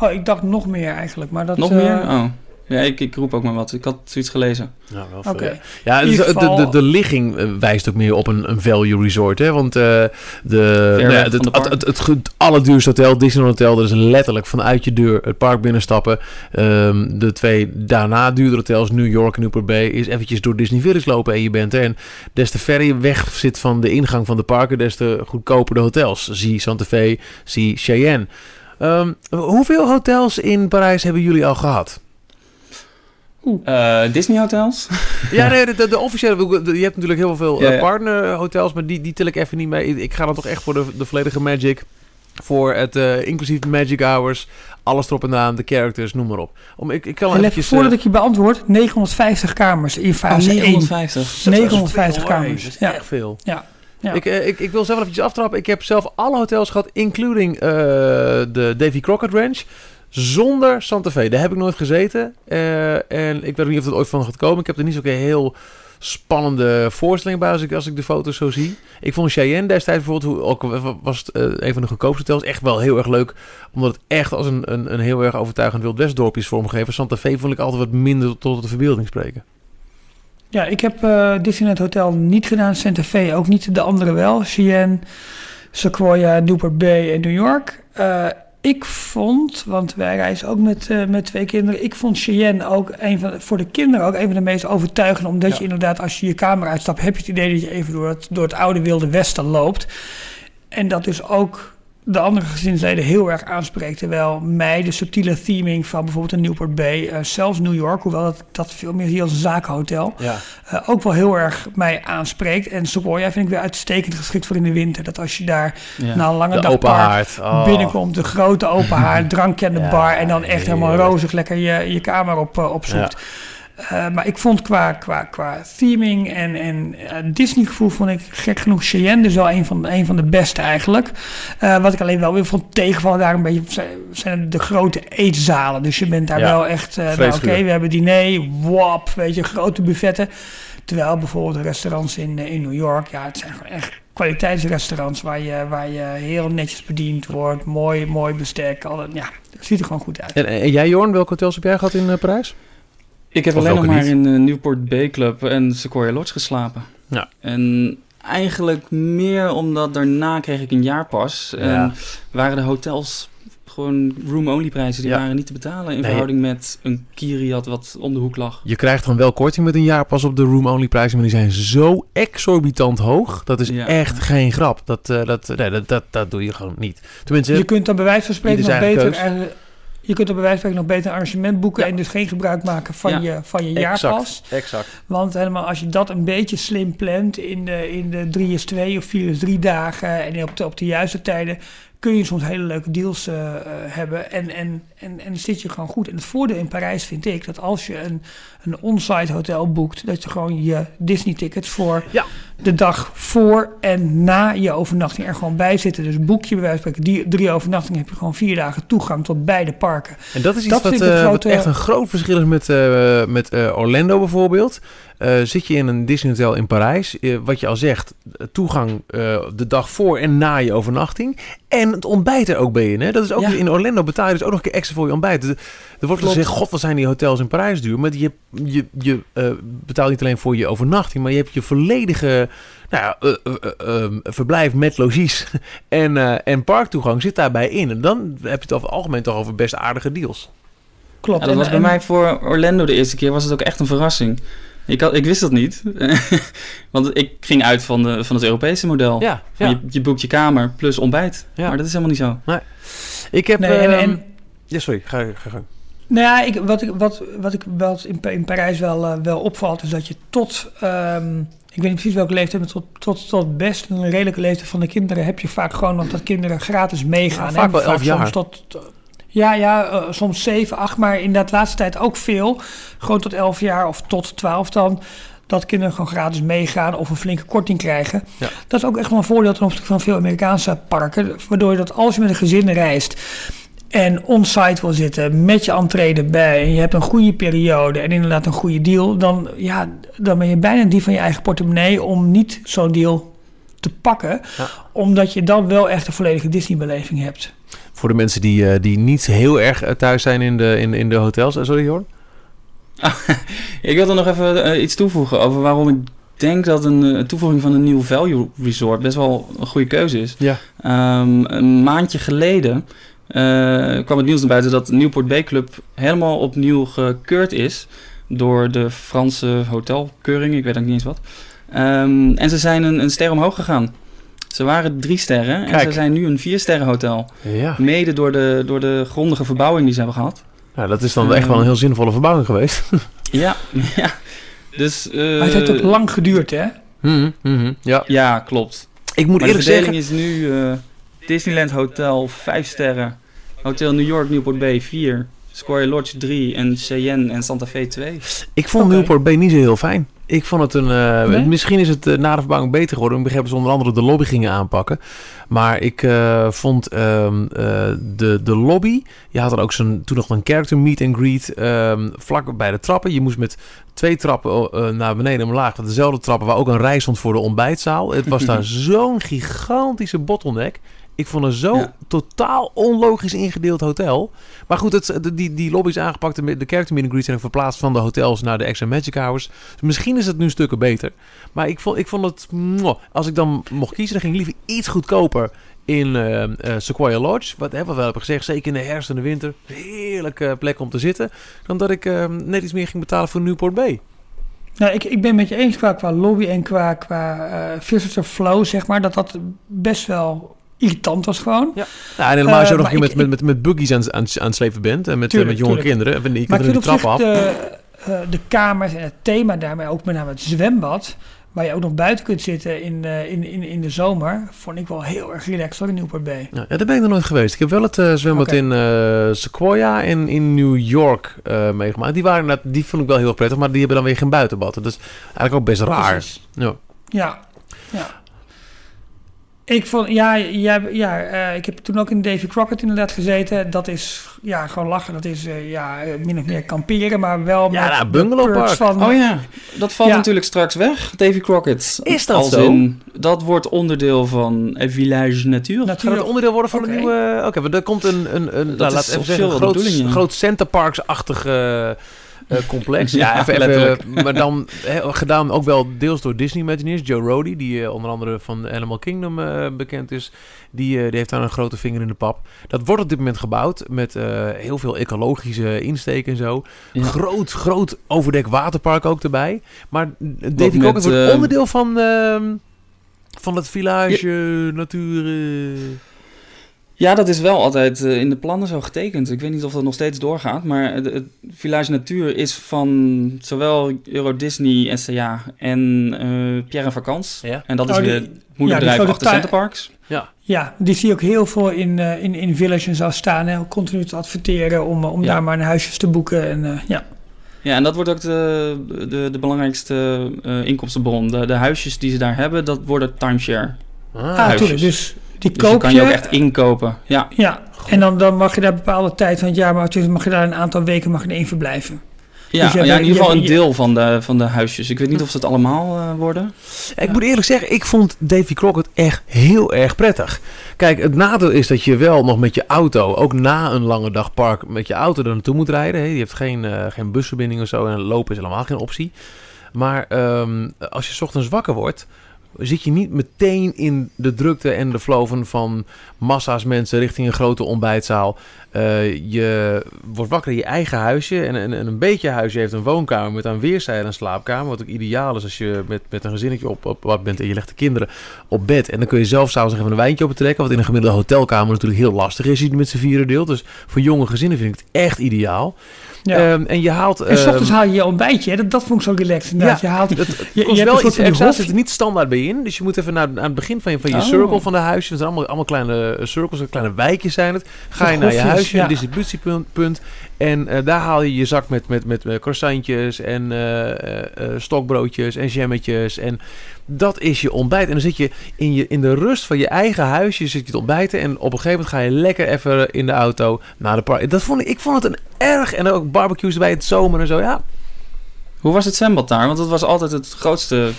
Oh, ik dacht nog meer eigenlijk. Maar dat, Nog eh, meer? Oh. Ja, ik, ik roep ook maar wat. Ik had zoiets gelezen. Ja, wel veel, Oké. ja. Dus, eh, de, de, de ligging eh, wijst ook meer op een, een value resort. Hè? Want eh, de, nou ja, het, de het, het, het, het allerduurste hotel, Disneyland Hotel, dat is letterlijk vanuit je deur het park binnenstappen. Ehm, de twee daarna duurdere hotels, New York en Newport Bay, is eventjes door Disney Village lopen en je bent er. En des te verder je weg zit van de ingang van de parken, des te goedkoper de hotels. Zie Santa Fe, zie Cheyenne. Ehm, hoeveel hotels in Parijs hebben jullie al gehad? Eh, Disney hotels? Ja, nee, de, de, de officiële. de- Je hebt natuurlijk heel veel Ja, eh, ja. partnerhotels, maar die, die til ik even niet mee. Ik- ga dan toch echt voor de, de volledige Magic. Voor het eh, inclusief Magic Hours. Alles erop en aan, de characters, noem maar op. Om, ik, ik kan En even eventjes... voordat ik je beantwoord, 950 kamers in Oh, fase 1. 950. dat is 950 veel, hoor. kamers. Dat is Ja. echt veel. Ja. Ja. Ik, ik, ik wil zelf eventjes aftrappen. Ik heb zelf alle hotels gehad, including eh, de Davy Crockett Ranch. Zonder Santa Fe. Daar heb ik nooit gezeten. Eh, en ik weet niet of het ooit van gaat komen. Ik heb er niet zo'n heel spannende voorstelling bij als ik, als ik de foto's zo zie. Ik vond Cheyenne destijds bijvoorbeeld, ook was het eh, een van de goedkoopste hotels, echt wel heel erg leuk. Omdat het echt als een, een, een heel erg overtuigend Wild West dorpje is vormgegeven. Santa Fe vond ik altijd wat minder tot de verbeelding spreken. Ja, ik heb eh Disneyland Hotel niet gedaan, Santa Fe ook niet, de andere wel. Cheyenne, Sequoia, Newport Bay en New York. Ik vond, want wij reizen ook met, eh, met twee kinderen, ik vond Cheyenne ook een van, voor de kinderen ook een van de meest overtuigende. Omdat Ja. je inderdaad, als je je kamer uitstapt, heb je het idee dat je even door het, door het oude wilde westen loopt. En dat dus ook de andere gezinsleden heel erg aanspreekt. Terwijl mij de subtiele theming van bijvoorbeeld een Newport Bay, eh, zelfs New York, hoewel dat, dat veel meer zie als een zakenhotel, Ja. eh, ook wel heel erg mij aanspreekt. En Sequoia vind ik weer uitstekend geschikt voor in de winter. Dat als je daar Ja. na een lange De dag open haard. Oh. binnenkomt, de grote open haard, drankje aan de Ja, bar en dan echt helemaal rozig lekker je, je kamer op, eh, opzoekt. Eh, maar ik vond qua, qua, qua theming en, en eh, Disney-gevoel vond ik gek genoeg Cheyenne dus wel een van, een van de beste eigenlijk. Eh, wat ik alleen wel weer vond tegenvallen daar een beetje zijn, de grote eetzalen. Dus je bent daar Ja, wel echt, eh nou oké, we hebben diner, wap, weet je, grote buffetten. Terwijl bijvoorbeeld de restaurants in, in New York, ja, het zijn gewoon echt kwaliteitsrestaurants waar je, waar je heel netjes bediend wordt. Mooi, mooi bestek. Al, dat- ja, het ziet er gewoon goed uit. En, en jij, Jorn, welke hotels heb jij gehad in Parijs? Ik heb Of alleen nog maar in de Newport Bay Club en Sequoia Lodge geslapen. Ja. En eigenlijk meer omdat daarna kreeg ik een jaarpas. En Ja. waren de hotels gewoon room-only prijzen. Die Ja. waren niet te betalen in Nee. verhouding met een Kiriat wat om de hoek lag. Je krijgt dan wel korting met een jaar pas op de room-only prijzen, maar die zijn zo exorbitant hoog. Dat is Ja. echt geen grap. Dat, eh, dat, nee, dat, dat, dat doe je gewoon niet. Tenminste, Je kunt dan bij wijze van spreken nog beter... je kunt dan bij wijze van spreken nog beter een arrangement boeken... Ja. en dus geen gebruik maken van Ja. je, van je exact, jaarpas. Exact. Want helemaal als je dat een beetje slim plant in de, in de 3 is 2 of 4 is 3 dagen... en op de, op de juiste tijden... kun je soms hele leuke deals eh, eh, hebben en, en, en, en zit je gewoon goed. En het voordeel in Parijs vind ik dat als je een, een on-site hotel boekt... dat je gewoon je Disney-tickets voor Ja. De dag voor en na je overnachting er gewoon bij zitten. Dus boek je bij wijze van spreken die, drie overnachtingen... heb je gewoon vier dagen toegang tot beide parken. En dat is iets Dat wat, eh, wat echt een groot verschil is met, eh, met eh, Orlando bijvoorbeeld. Zit je in een Disney Hotel in Parijs, wat je al zegt, toegang de dag voor en na je overnachting. En het ontbijt er ook bij in. Hè? Dat is ook Ja. in Orlando betaal je dus ook nog een keer extra voor je ontbijt. Er, wordt gezegd, god wat zijn die hotels in Parijs duur. Maar je, je, je betaalt niet alleen voor je overnachting, maar je hebt je volledige nou ja, eh, verblijf met logies en, eh, en parktoegang zit daarbij in. En dan heb je het over het algemeen toch over best aardige deals. Klopt. Ja, dat En- was bij en- mij voor Orlando de eerste keer was het ook echt een verrassing. Ik, had, ik wist dat niet. Want ik ging uit van, de, van het Europese model. Ja, Je, je boekt je kamer plus ontbijt. Ja. Maar dat is helemaal niet zo. Ik heb... Nee, en, ehm, en, Ja, sorry. Ga, ga gang. Nou ja, ik, wat, ik, wat, wat ik wel in, in Parijs wel, wel opvalt, is dat je tot, ehm, ik weet niet precies welke leeftijd, maar tot, tot, tot best een redelijke leeftijd van de kinderen heb je vaak gewoon nog dat kinderen gratis meegaan. Ja, vaak wel elf jaar. Soms tot, ja, ja eh, soms zeven, acht, maar in dat laatste tijd ook veel. Gewoon tot elf jaar of tot twaalf dan. dat kinderen gewoon gratis meegaan of een flinke korting krijgen. Ja. Dat is ook echt wel een voordeel ten opzichte van veel Amerikaanse parken. Waardoor je dat als je met een gezin reist en on-site wil zitten met je entree erbij en je hebt een goede periode en inderdaad een goede deal, dan, ja, dan ben je bijna die van je eigen portemonnee om niet zo'n deal te pakken. Ja. Omdat je dan wel echt een volledige Disney-beleving hebt. Voor de mensen die, eh, die niet heel erg eh, thuis zijn in de, in, in de hotels. Eh, sorry hoor. Ik wil er nog even iets toevoegen over waarom ik denk dat een toevoeging van een nieuw value resort best wel een goede keuze is. Ja. Ehm, een maandje geleden kwam het nieuws naar buiten dat Newport Bay Club helemaal opnieuw gekeurd is door de Franse hotelkeuring, ik weet ook niet eens wat. Ehm, en ze zijn een, een ster omhoog gegaan. Ze waren drie sterren en Kijk. ze zijn nu een vier sterren hotel. Ja. Mede door de, door de grondige verbouwing die ze hebben gehad. Nou, dat is dan echt wel een heel zinvolle verbouwing geweest. Ja, ja. Dus, eh, Maar het heeft ook lang geduurd, hè? Mhm, mhm, Ja. Ja, klopt. Ik moet Maar de eerlijk verdeling zeggen... is nu eh, Disneyland Hotel 5 sterren, Hotel New York Newport Bay 4, Square Lodge 3 en Cheyenne en Santa Fe 2. Ik vond. Newport Bay niet zo heel fijn. Ik vond het een... eh, Nee? Misschien is het eh, na de verbouwing beter geworden. Ik begreep dat ze onder andere de lobby gingen aanpakken. Maar ik eh, vond ehm, eh, de, de lobby... Je had er ook zo'n, toen nog een character meet and greet ehm, vlak bij de trappen. Je moest met twee trappen naar beneden en omlaag. Dezelfde trappen waar ook een rij stond voor de ontbijtzaal. Het was daar zo'n gigantische bottleneck. Ik vond het zo Ja. totaal onlogisch ingedeeld hotel. Maar goed, het, de- die, die lobby is aangepakt. De, de character zijn verplaatst van de hotels naar de extra magic hours. Dus misschien is het nu stukken beter. Maar ik vond, ik vond het... mwah. als ik dan mocht kiezen, dan ging ik liever iets goedkoper in eh, eh, Sequoia Lodge. Wat, hè, wat we hebben gezegd, zeker in de herfst en de winter. Heerlijke plek om te zitten. Dan dat ik eh, net iets meer ging betalen voor Newport Bay. Nou, ik, ik ben met je eens qua, qua lobby en qua, qua eh visitor flow, zeg maar, dat dat best wel irritant was gewoon. Nou, en helemaal als je Eh, nog met, met, met, met buggies aan, aan, aan het slepen bent. En met, Tuurlijk, met jonge tuurlijk. kinderen. En die ik de trap af. de, eh, de kamers en het thema daarmee, ook met name het zwembad, waar je ook nog buiten kunt zitten in, eh, in, in, in de zomer, vond ik wel heel erg relaxed hoor, in Newport Bay. Ja, daar ben ik nog nooit geweest. Ik heb wel het eh, zwembad in eh, Sequoia en in New York eh, meegemaakt. Die, waren, die vond ik wel heel erg prettig, maar die hebben dan weer geen buitenbad. Dat is eigenlijk ook best raar. Ja. Ja, ja. Ik vond, ja, ja, ja eh, ik heb toen ook in Davy Crockett inderdaad gezeten. Dat is, ja, gewoon lachen. Dat is, eh, ja, eh, min of meer kamperen, maar wel Ja, met nou, de bungalowpark. van... Oh ja, dat valt Ja. natuurlijk straks weg, Davy Crockett. Is dat Als zo? in, dat wordt onderdeel van Village Natuur. Gaat het onderdeel worden van een nieuwe... Oké, want er komt een, een, een nou, is laat even officieel zeggen, een groot, ja. groot Centerparks-achtig eh, eh, complex. ja, even, even, letterlijk. maar dan gedaan ook wel deels door Disney Imagineers. Joe Rody, die eh, onder andere van Animal Kingdom eh, bekend is. Die, eh, die heeft daar een grote vinger in de pap. Dat wordt op dit moment gebouwd met eh, heel veel ecologische insteken en zo. Ja. Groot, groot overdek waterpark ook erbij. Maar met, Crockett wordt eh, onderdeel van, ehm, van het village natuur... Ja, dat is wel altijd eh, in de plannen zo getekend. Ik weet niet of dat nog steeds doorgaat, maar het, het Village Natuur is van zowel Euro Disney, SCA en eh Pierre en Vacans. Ja. En dat is Oh, die- weer het moederbedrijf grote achter tuin- Centerparks. Ja, die zie je ook heel veel in, eh, in, in Village en zo staan. Hè, continu te adverteren om, om Ja. daar maar een huisjes te boeken. En, eh, ja. Ja, en dat wordt ook de, de, de belangrijkste eh, inkomstenbron. De, de huisjes die ze daar hebben, dat worden timeshare. ah, Ah. Dus die Dus koop kan je ook echt inkopen. Ja, Ja, en dan, dan mag je daar bepaalde tijd van het jaar, maar mag je daar een aantal weken mag je erin verblijven. ja, Dus je ja in ieder geval je- een deel van de, van de huisjes. Ik weet niet of ze het allemaal eh, worden. Ik moet eerlijk zeggen, ik vond Davy Crockett echt heel erg prettig. Kijk, het nadeel is dat je wel nog met je auto, ook na een lange dag park, met je auto er naartoe moet rijden. hè. Je hebt geen, eh, geen busverbinding of zo en lopen is helemaal geen optie. Maar ehm, als je 's ochtends wakker wordt, zit je niet meteen in de drukte en de flow van, massa's mensen richting een grote ontbijtzaal. Eh, je wordt wakker in je eigen huisje. En, en, en een beetje huisje heeft een woonkamer met aan weerszijden een slaapkamer. Wat ook ideaal is als je met, met een gezinnetje op, op wat bent en je legt de kinderen op bed. En dan kun je zelf s'avonds even een wijntje opentrekken. Wat in een gemiddelde hotelkamer natuurlijk heel lastig is je met z'n vieren deelt. Dus voor jonge gezinnen vind ik het echt ideaal. Ja. Ehm, en je haalt... en ochtends ehm, haal je je ontbijtje. hè. Dat, dat vond ik zo relaxed. inderdaad. je haalt, het, je, je hebt wel iets extra, zit er niet standaard bij in. Dus je moet even naar, aan het begin van je, van je Oh. circle van de huisjes. Het zijn allemaal, allemaal kleine eh, circles, kleine wijkjes zijn het. Ga je naar je huisje, ja. een distributiepunt. punt, En eh, daar haal je je zak met, met, met, met croissantjes en eh, stokbroodjes en jammetjes. En dat is je ontbijt. En dan zit je in, je in de rust van je eigen huisje zit je te ontbijten. En op een gegeven moment ga je lekker even in de auto naar de park. Dat vond ik, ik vond het een erg... En ook barbecues bij het zomer en zo. Ja, Hoe was het zwembad daar? Want dat was altijd het grootste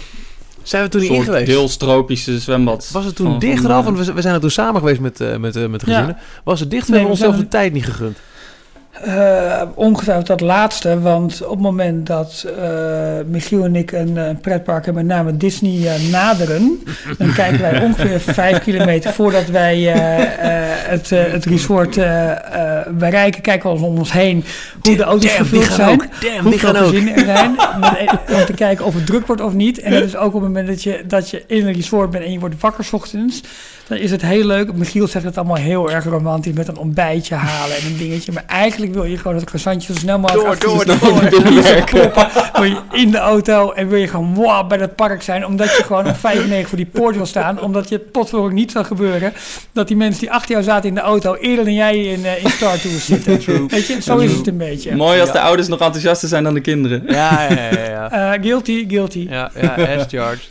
zijn we toen niet in geweest? deels tropische zwembad. Was het toen dicht eraf? Want we, zijn er toen samen geweest met, eh, met, eh, met de Ja. gezinnen. Was het dicht? We hebben onszelf de tijd niet gegund. Eh, ongetwijfeld dat laatste, want op het moment dat eh, Michiel en ik een, eh, pretpark en met name Disney naderen, dan kijken wij ongeveer vijf kilometer voordat wij het, het resort bereiken, kijken we eens om ons heen hoe de auto's Damn, gevuld zijn. ook. Damn, die Hoeveel gaan ook. gezinnen er zijn. Om te kijken of het druk wordt of niet. En dat is ook op het moment dat je, dat je in een resort bent en je wordt wakker 's ochtends. Dan is het heel leuk. Michiel zegt het allemaal heel erg romantisch met een ontbijtje halen en een dingetje. Maar eigenlijk wil je gewoon dat croissantje zo snel mogelijk Door, door, door. kloppen. Wil je in de auto en wil je gewoon wow, bij het park zijn. Omdat je gewoon om vijf negen voor die poort wil staan. Omdat je potverdorie niet zal gebeuren dat die mensen die achter jou zaten in de auto eerder dan jij in, eh, in Star Tours zitten. Weet je, zo is het een beetje. Mooi als Ja. de ouders nog enthousiaster zijn dan de kinderen. Ja, ja, ja. ja. Eh, guilty, guilty. ja, ja as charged.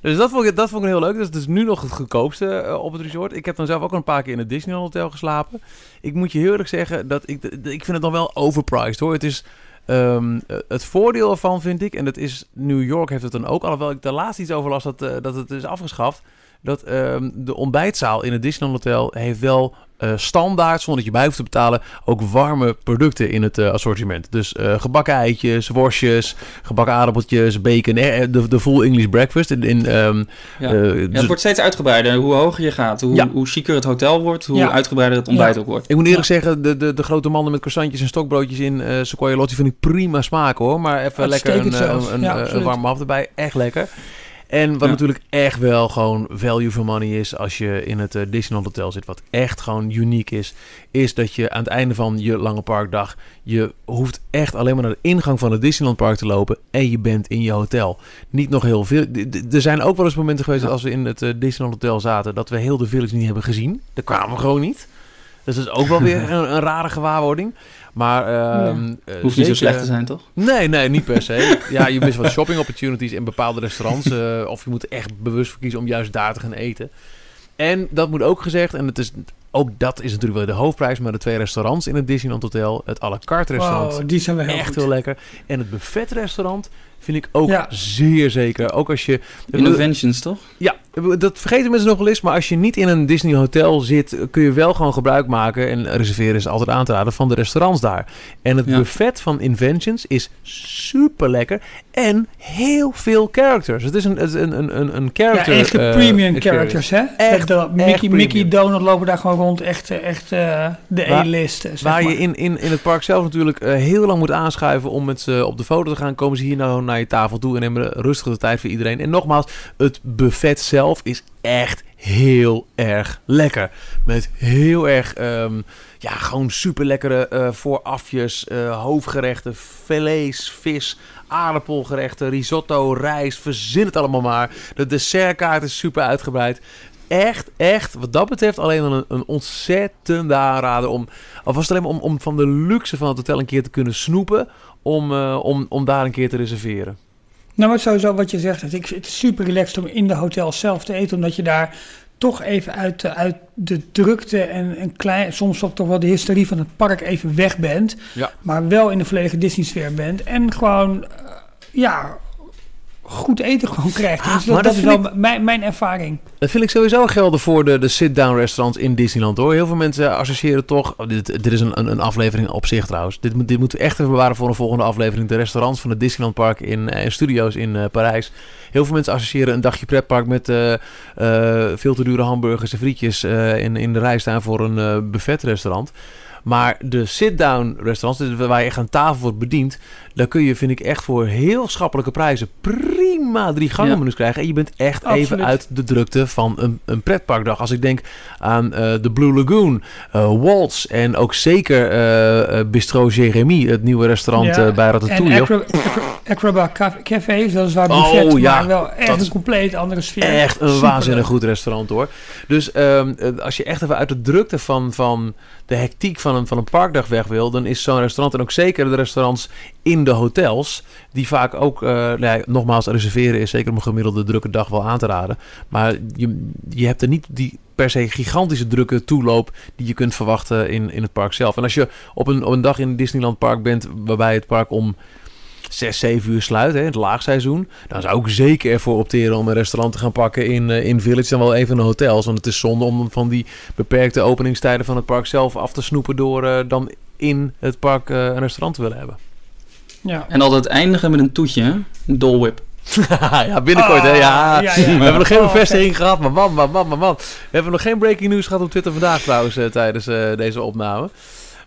Dus dat vond, ik, dat vond ik heel leuk. Dus het is nu nog het goedkoopste eh, op het resort. Ik heb dan zelf ook een paar keer in het Disneyland Hotel geslapen. Ik moet je heel eerlijk zeggen dat ik, ik vind het dan wel overpriced hoor. Het is ehm, eh, het voordeel ervan vind ik, en dat is New York heeft het dan ook, alhoewel ik daar laatst iets over las dat, eh, dat het is afgeschaft. Dat ehm, de ontbijtzaal in het Disneyland Hotel heeft wel eh, standaard, zonder dat je bij hoeft te betalen, ook warme producten in het eh, assortiment. Dus eh, gebakken eitjes, worstjes, gebakken aardappeltjes, bacon, eh, de, de full English breakfast. In, in, ehm, Ja. Ja, dus- het wordt steeds uitgebreider. Hoe hoger je gaat, hoe, Ja. hoe chiquer het hotel wordt, hoe Ja. uitgebreider het ontbijt ook wordt. ik moet eerlijk zeggen, de, de, de grote mannen met croissantjes en stokbroodjes in eh Sequoia Lodge vind ik prima smaken hoor. Maar even lekker een, een, Ja, een, een warme hap erbij. Echt lekker. En wat Ja. natuurlijk echt wel gewoon value for money is als je in het eh, Disneyland Hotel zit. Wat echt gewoon uniek is. Is dat je aan het einde van je lange parkdag. Je hoeft echt alleen maar naar de ingang van het Disneyland Park te lopen. En je bent in je hotel. Niet nog heel veel. Er zijn ook wel eens momenten geweest als we in het eh, Disneyland Hotel zaten. Dat we heel de village niet hebben gezien. Daar kwamen we gewoon niet. Dus dat is ook wel weer een, een rare gewaarwording. Maar ehm, eh, Hoeft niet zo slecht te zijn, toch? Nee, nee, niet per se. Ja, je mist wat shopping opportunities in bepaalde restaurants. eh, of je moet echt bewust voor kiezen om juist daar te gaan eten. En dat moet ook gezegd, en het is, ook dat is natuurlijk wel de hoofdprijs, maar de twee restaurants in het Disneyland Hotel, het à la carte restaurant, Wow, die zijn wel heel echt goed. heel lekker. En het buffetrestaurant vind ik ook Ja. zeer zeker. Ook als je... Innovations, toch? Ja, dat vergeten mensen nog wel eens. Maar als je niet in een Disney hotel zit, kun je wel gewoon gebruik maken. En reserveren is altijd aan te raden van de restaurants daar. En het Ja. buffet van Inventions is super lekker. En heel veel characters. Het is een, een, een, een, een Ja, character. echte eh, premium experience. characters, hè? Echt, de, Mickey, echt Mickey. Donald lopen daar gewoon rond. Echt, eh, echt eh, de Waar- E-list, eh, Waar je in, in, in het park zelf natuurlijk heel lang moet aanschuiven om met ze op de foto te gaan. Komen ze hier nou naar je tafel toe en nemen rustig de tijd voor iedereen. En nogmaals, het buffet zelf is echt heel erg lekker. Met heel erg, ehm, ja, gewoon super lekkere voorafjes, hoofdgerechten, filets, vis, aardappelgerechten, risotto, rijst, verzin het allemaal maar. De dessertkaart is super uitgebreid. Echt, echt, wat dat betreft alleen een, een ontzettende aanrader om, of was het alleen maar om, om van de luxe van het hotel een keer te kunnen snoepen, om, eh, om, om daar een keer te reserveren. Nou, maar sowieso wat je zegt, het is- super relaxed om in de hotel zelf te eten, omdat je daar toch even uit, de- uit de drukte en een klein, soms ook toch wel de hysterie van het park even weg bent, Ja. maar wel in de volledige Disney-sfeer bent en gewoon, eh, ja, goed eten gewoon krijgt. Ah, dus dat, is wel mijn, mijn ervaring. Dat vind ik sowieso gelden voor de, de sit-down restaurants in Disneyland hoor. Heel veel mensen associëren toch. oh, dit, dit is een, een, aflevering op zich trouwens. Dit, moet- dit moeten we echt even bewaren voor een volgende aflevering. De restaurants van het Disneyland Park in, eh, en studio's in eh, Parijs. Heel veel mensen associëren een dagje pretpark met eh, veel te dure hamburgers en frietjes in, in de rij staan voor een buffetrestaurant. Maar de sit-down restaurants, dus waar je echt aan tafel wordt bediend, daar kun je, vind ik, echt voor heel schappelijke prijzen prima drie gangen Ja. menus krijgen. En je bent echt even uit de drukte van een, een pretparkdag. Als ik denk aan eh, de Blue Lagoon, eh Waltz en ook zeker eh, Bistro Jeremy, het nieuwe restaurant Ja, bij En Ratatouille. Acro, Acro, Acrobat Caf- Café is weliswaar Oh, buffet, ja, maar wel echt een compleet andere sfeer. Echt een waanzinnig goed restaurant hoor. Dus ehm, eh, als je echt even uit de drukte van, van de hectiek van een, van een parkdag weg wil, dan is zo'n restaurant en ook zeker de restaurants in de hotels, die vaak ook, eh, nou ja, nogmaals, reserveren is zeker op een gemiddelde drukke dag wel aan te raden. Maar je, je hebt er niet die per se gigantische drukke toeloop die je kunt verwachten in, in het park zelf. En als je op een, op een dag in Disneyland Park bent waarbij het park om 6, 7 uur sluit, hè, in het laagseizoen. Dan zou ik zeker ervoor opteren om een restaurant te gaan pakken in, eh, in Village dan wel even een hotels. Want het is zonde om van die beperkte openingstijden van het park zelf af te snoepen door eh, dan in het park eh, een restaurant te willen hebben. Ja. En altijd eindigen met een toetje, hè? Een Dole Whip. ja, binnenkort hè. Ja. Ah, ja, ja. We hebben nog geen Oh, bevestiging gehad, maar man, man, man, man. We hebben nog geen breaking news gehad op Twitter vandaag trouwens eh, tijdens eh, deze opname.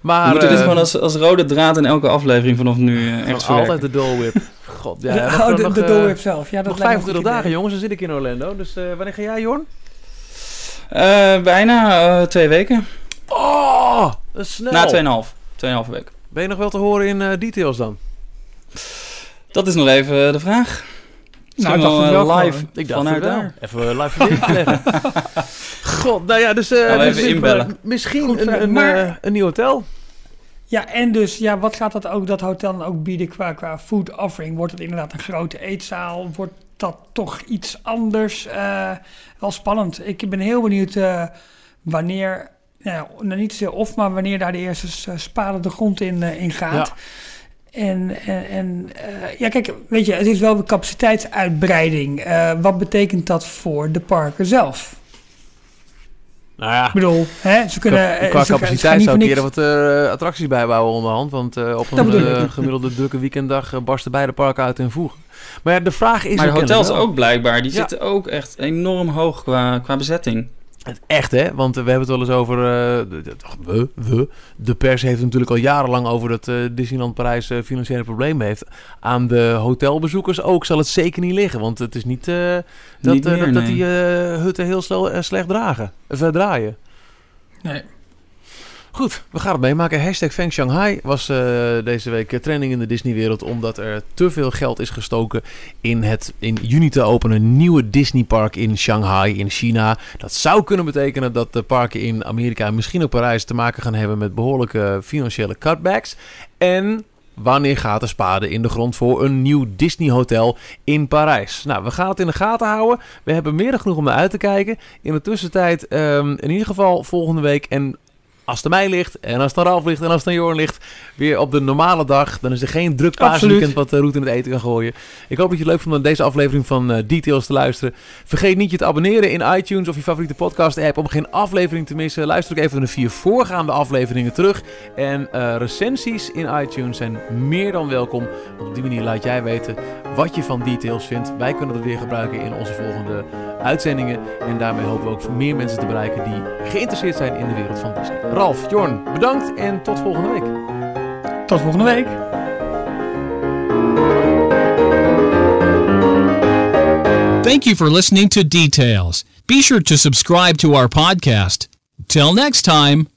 Maar We moeten dit eh, gewoon als, als rode draad in elke aflevering vanaf nu eh, echt altijd de Dole Whip. God, ja. de, oh, hebben de, nog, de eh, Dole Whip zelf. Ja, dat Nog lijkt me een 25 goed dagen idee. jongens, dan zit ik in Orlando. Dus eh, wanneer ga jij Jorn? Eh, bijna eh, twee weken. Oh, dat is snel. Na 2,5. 2,5 week. Ben je nog wel te horen in eh, details dan? Dat is nog even de vraag. Nou, ik dacht het wel eh, live gewoon. Ik dacht vanuit het wel. daar. Even eh, live leggen. God, nou ja, dus... eh, dus inbellen. Misschien Goed een, een, Maar- eh, een nieuw hotel. Ja, en dus, ja, wat gaat dat, ook, dat hotel dan ook bieden qua, qua food offering? Wordt het inderdaad een grote eetzaal? Wordt dat toch iets anders? Eh, wel spannend. Ik ben heel benieuwd eh, wanneer, nou, ja, nou, niet zozeer of, maar wanneer daar de eerste spaden de grond in, eh, in gaat. Ja. En, en, en eh, ja, kijk, weet je, het is wel een capaciteitsuitbreiding. Eh, wat betekent dat voor de parken zelf? Nou ja, Ik bedoel, hè, ze kunnen... qua, eh, qua ze ze capaciteit niet zou ik eerder wat eh, attracties bijbouwen onderhand. Want eh, op Dat een eh, gemiddelde drukke weekenddag eh, barsten beide parken uit in voegen. Maar ja, de vraag is... Maar de hotels ook blijkbaar. Die Ja. zitten ook echt enorm hoog qua, qua bezetting. Het echt, hè? Want we hebben het wel eens over. eh, de, de- we, we. De pers heeft het natuurlijk al jarenlang over dat eh, Disneyland Parijs eh, financiële problemen heeft. Aan de hotelbezoekers ook zal het zeker niet liggen. Want het is niet, eh, dat, Niet meer, dat, dat nee. die eh, hutten heel snel, slecht dragen. Of eh, draaien. Nee. Goed, we gaan het meemaken. Hashtag Feng Shanghai was eh, deze week eh, trending in de Disneywereld. Omdat er te veel geld is gestoken in het in juni te openen nieuwe Disneypark in Shanghai in China. Dat zou kunnen betekenen dat de parken in Amerika en misschien ook Parijs te maken gaan hebben met behoorlijke financiële cutbacks. En wanneer gaat de spade in de grond voor een nieuw Disney hotel in Parijs? Nou, we gaan het in de gaten houden. We hebben meer dan genoeg om naar uit te kijken. In de tussentijd, ehm, in ieder geval volgende week en als het aan mij ligt, en als het aan Ralf ligt, en als het aan Jorn ligt, weer op de normale dag. Dan is er geen druk paasweekend wat de route in het eten kan gooien. Ik hoop dat je het leuk vond om naar deze aflevering van eh, Details te luisteren. Vergeet niet je te abonneren in iTunes of je favoriete podcast app om geen aflevering te missen. Luister ook even de vier voorgaande afleveringen terug. En eh, recensies in iTunes zijn meer dan welkom. Want op die manier laat jij weten wat je van Details vindt. Wij kunnen dat weer gebruiken in onze volgende uitzendingen. En daarmee hopen we ook meer mensen te bereiken die geïnteresseerd zijn in de wereld van Disney. Ralf, Jorn, bedankt en tot volgende week. Tot volgende week. Thank you for listening to Details. Be sure to subscribe to our podcast. Till next time.